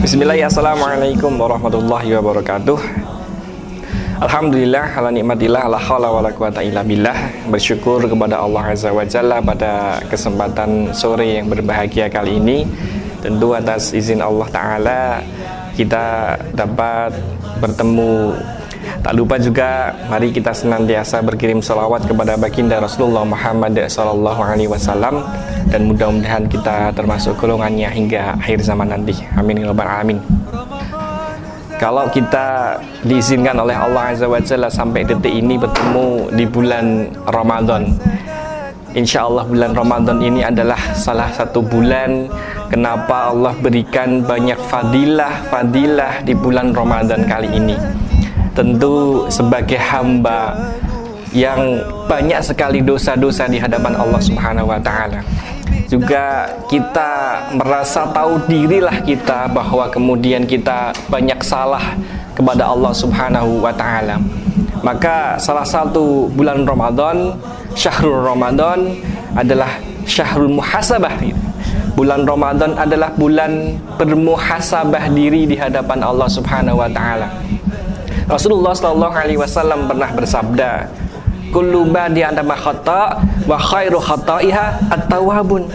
Bismillah, Assalamualaikum warahmatullahi wabarakatuh. Alhamdulillah, ala nikmatillah, la hawla wa la quwata illa billah. Bersyukur kepada Allah Azza wa Jalla pada kesempatan sore yang berbahagia kali ini. Tentu atas izin Allah Ta'ala kita dapat bertemu Tak lupa juga mari kita senantiasa berkirim salawat kepada baginda Rasulullah Muhammad sallallahu alaihi wasallam dan mudah-mudahan kita termasuk golongannya hingga akhir zaman nanti. Amin ya rabbal alamin. Kalau kita diizinkan oleh Allah Azza wa Jalla sampai detik ini bertemu di bulan Ramadan. Insya Allah bulan Ramadan ini adalah salah satu bulan kenapa Allah berikan banyak fadilah-fadilah di bulan Ramadan kali ini tentu sebagai hamba yang banyak sekali dosa-dosa di hadapan Allah Subhanahu wa taala. Juga kita merasa tahu dirilah kita bahwa kemudian kita banyak salah kepada Allah Subhanahu wa taala. Maka salah satu bulan Ramadan, Syahrul Ramadan adalah Syahrul Muhasabah. Bulan Ramadan adalah bulan bermuhasabah diri di hadapan Allah Subhanahu wa taala. Rasulullah Shallallahu Alaihi Wasallam pernah bersabda, "Kullu badi adama khata wa khairu khataiha at-tawabun."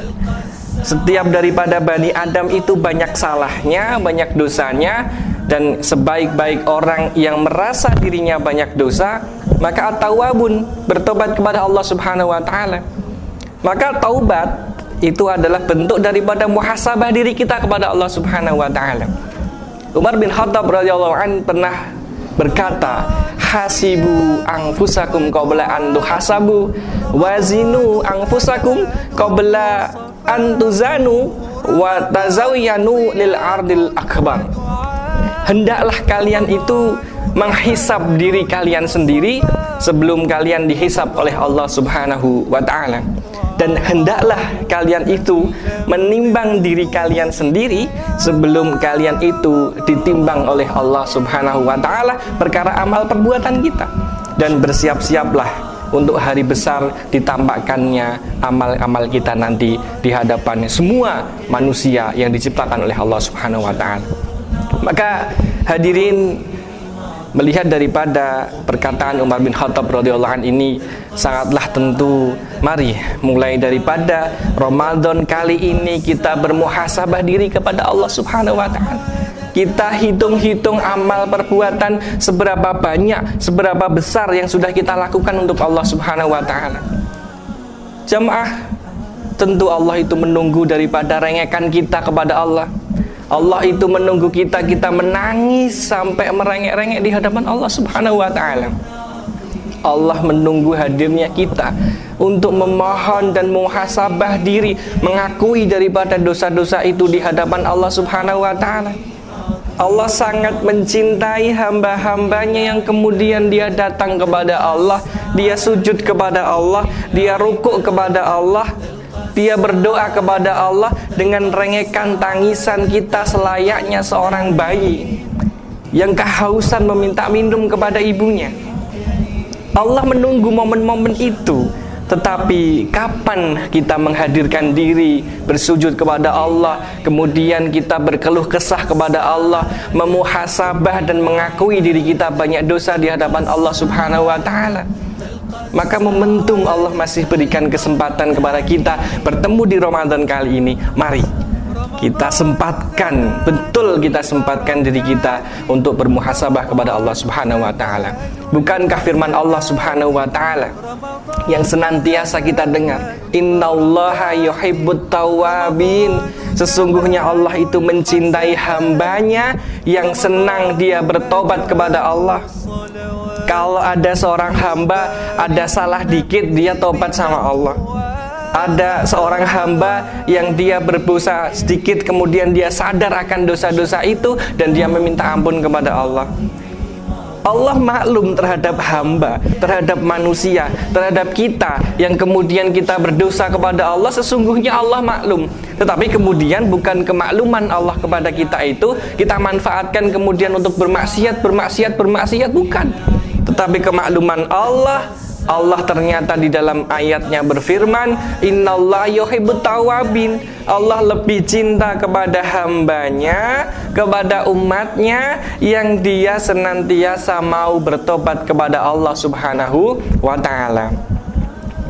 Setiap daripada bani Adam itu banyak salahnya, banyak dosanya, dan sebaik-baik orang yang merasa dirinya banyak dosa, maka at-tawabun bertobat kepada Allah Subhanahu wa taala. Maka taubat itu adalah bentuk daripada muhasabah diri kita kepada Allah Subhanahu wa taala. Umar bin Khattab radhiyallahu an pernah berkata hasibu anfusakum qabla an tuhasabu wazinu anfusakum qabla an tuzanu wa tazawiyanu lil ardil akbar. Hendaklah kalian itu menghisap diri kalian sendiri sebelum kalian dihisap oleh Allah Subhanahu wa taala dan hendaklah kalian itu menimbang diri kalian sendiri sebelum kalian itu ditimbang oleh Allah Subhanahu wa taala perkara amal perbuatan kita dan bersiap-siaplah untuk hari besar ditampakkannya amal-amal kita nanti di hadapan semua manusia yang diciptakan oleh Allah Subhanahu wa taala. Maka hadirin melihat daripada perkataan Umar bin Khattab radhiyallahu ini sangatlah tentu. Mari mulai daripada Ramadan kali ini kita bermuhasabah diri kepada Allah Subhanahu wa taala. Kita hitung-hitung amal perbuatan seberapa banyak seberapa besar yang sudah kita lakukan untuk Allah Subhanahu wa taala. Jamaah tentu Allah itu menunggu daripada rengekan kita kepada Allah. Allah itu menunggu kita kita menangis sampai merengek-rengek di hadapan Allah Subhanahu wa taala. Allah menunggu hadirnya kita untuk memohon dan muhasabah diri, mengakui daripada dosa-dosa itu di hadapan Allah Subhanahu wa taala. Allah sangat mencintai hamba-hambanya yang kemudian dia datang kepada Allah, dia sujud kepada Allah, dia rukuk kepada Allah, dia berdoa kepada Allah dengan rengekan tangisan kita selayaknya seorang bayi yang kehausan meminta minum kepada ibunya. Allah menunggu momen-momen itu. Tetapi kapan kita menghadirkan diri bersujud kepada Allah Kemudian kita berkeluh kesah kepada Allah Memuhasabah dan mengakui diri kita banyak dosa di hadapan Allah subhanahu wa ta'ala. Maka momentum Allah masih berikan kesempatan kepada kita bertemu di Ramadan kali ini. Mari kita sempatkan, betul kita sempatkan diri kita untuk bermuhasabah kepada Allah Subhanahu wa taala. Bukankah firman Allah Subhanahu wa taala yang senantiasa kita dengar, "Innallaha yuhibbut tawabin." Sesungguhnya Allah itu mencintai hambanya yang senang dia bertobat kepada Allah. Kalau ada seorang hamba ada salah dikit dia tobat sama Allah. Ada seorang hamba yang dia berdosa sedikit kemudian dia sadar akan dosa-dosa itu dan dia meminta ampun kepada Allah. Allah maklum terhadap hamba, terhadap manusia, terhadap kita yang kemudian kita berdosa kepada Allah sesungguhnya Allah maklum. Tetapi kemudian bukan kemakluman Allah kepada kita itu kita manfaatkan kemudian untuk bermaksiat, bermaksiat, bermaksiat bukan tetapi kemakluman Allah Allah ternyata di dalam ayatnya berfirman tawabin Allah lebih cinta kepada hambanya kepada umatnya yang dia senantiasa mau bertobat kepada Allah subhanahu wa ta'ala.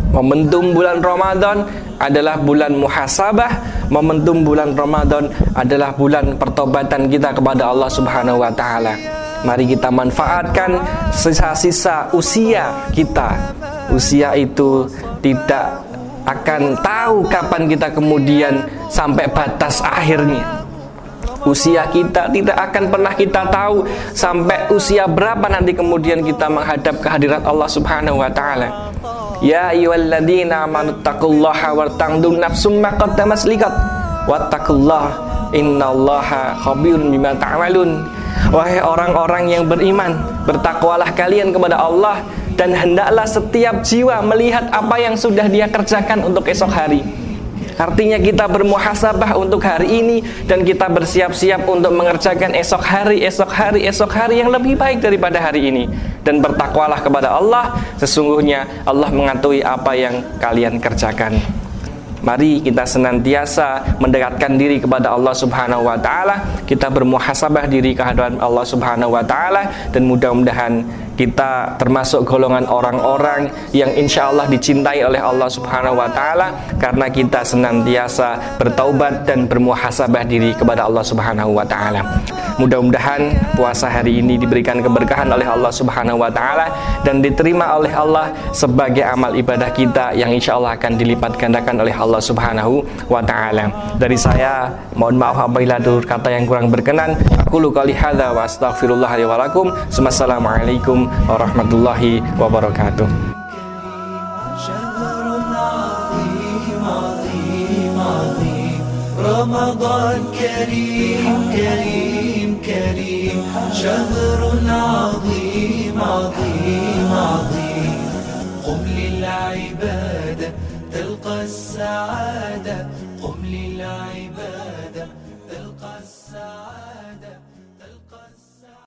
Momentum bulan Ramadan adalah bulan muhasabah, momentum bulan Ramadan adalah bulan pertobatan kita kepada Allah Subhanahu wa taala. Mari kita manfaatkan sisa-sisa usia kita. Usia itu tidak akan tahu kapan kita kemudian sampai batas akhirnya. Usia kita tidak akan pernah kita tahu sampai usia berapa nanti kemudian kita menghadap kehadirat Allah Subhanahu wa taala. Ya ayyuhalladzina amanu taqullaha wartangdum nafsum ma qaddamat liqat wattaqullaha innallaha khabirun bima ta'malun. Wahai orang-orang yang beriman, bertakwalah kalian kepada Allah dan hendaklah setiap jiwa melihat apa yang sudah dia kerjakan untuk esok hari. Artinya kita bermuhasabah untuk hari ini dan kita bersiap-siap untuk mengerjakan esok hari, esok hari, esok hari yang lebih baik daripada hari ini. Dan bertakwalah kepada Allah, sesungguhnya Allah mengetahui apa yang kalian kerjakan. Mari kita senantiasa mendekatkan diri kepada Allah Subhanahu wa taala, kita bermuhasabah diri kehadiran Allah Subhanahu wa taala dan mudah-mudahan kita termasuk golongan orang-orang yang insya Allah dicintai oleh Allah Subhanahu wa Ta'ala karena kita senantiasa bertaubat dan bermuhasabah diri kepada Allah Subhanahu wa Ta'ala. Mudah-mudahan puasa hari ini diberikan keberkahan oleh Allah Subhanahu wa Ta'ala dan diterima oleh Allah sebagai amal ibadah kita yang insya Allah akan dilipat gandakan oleh Allah Subhanahu wa Ta'ala. Dari saya, mohon maaf apabila ada kata yang kurang berkenan. Aku lukali hadza wa astaghfirullah. Assalamualaikum ورحمة الله وبركاته شهر عظيم عظيم عظيم رمضان كريم كريم كريم. شهر عظيم عظيم عظيم. قم للعبادة تلقى السعادة. قم للعبادة.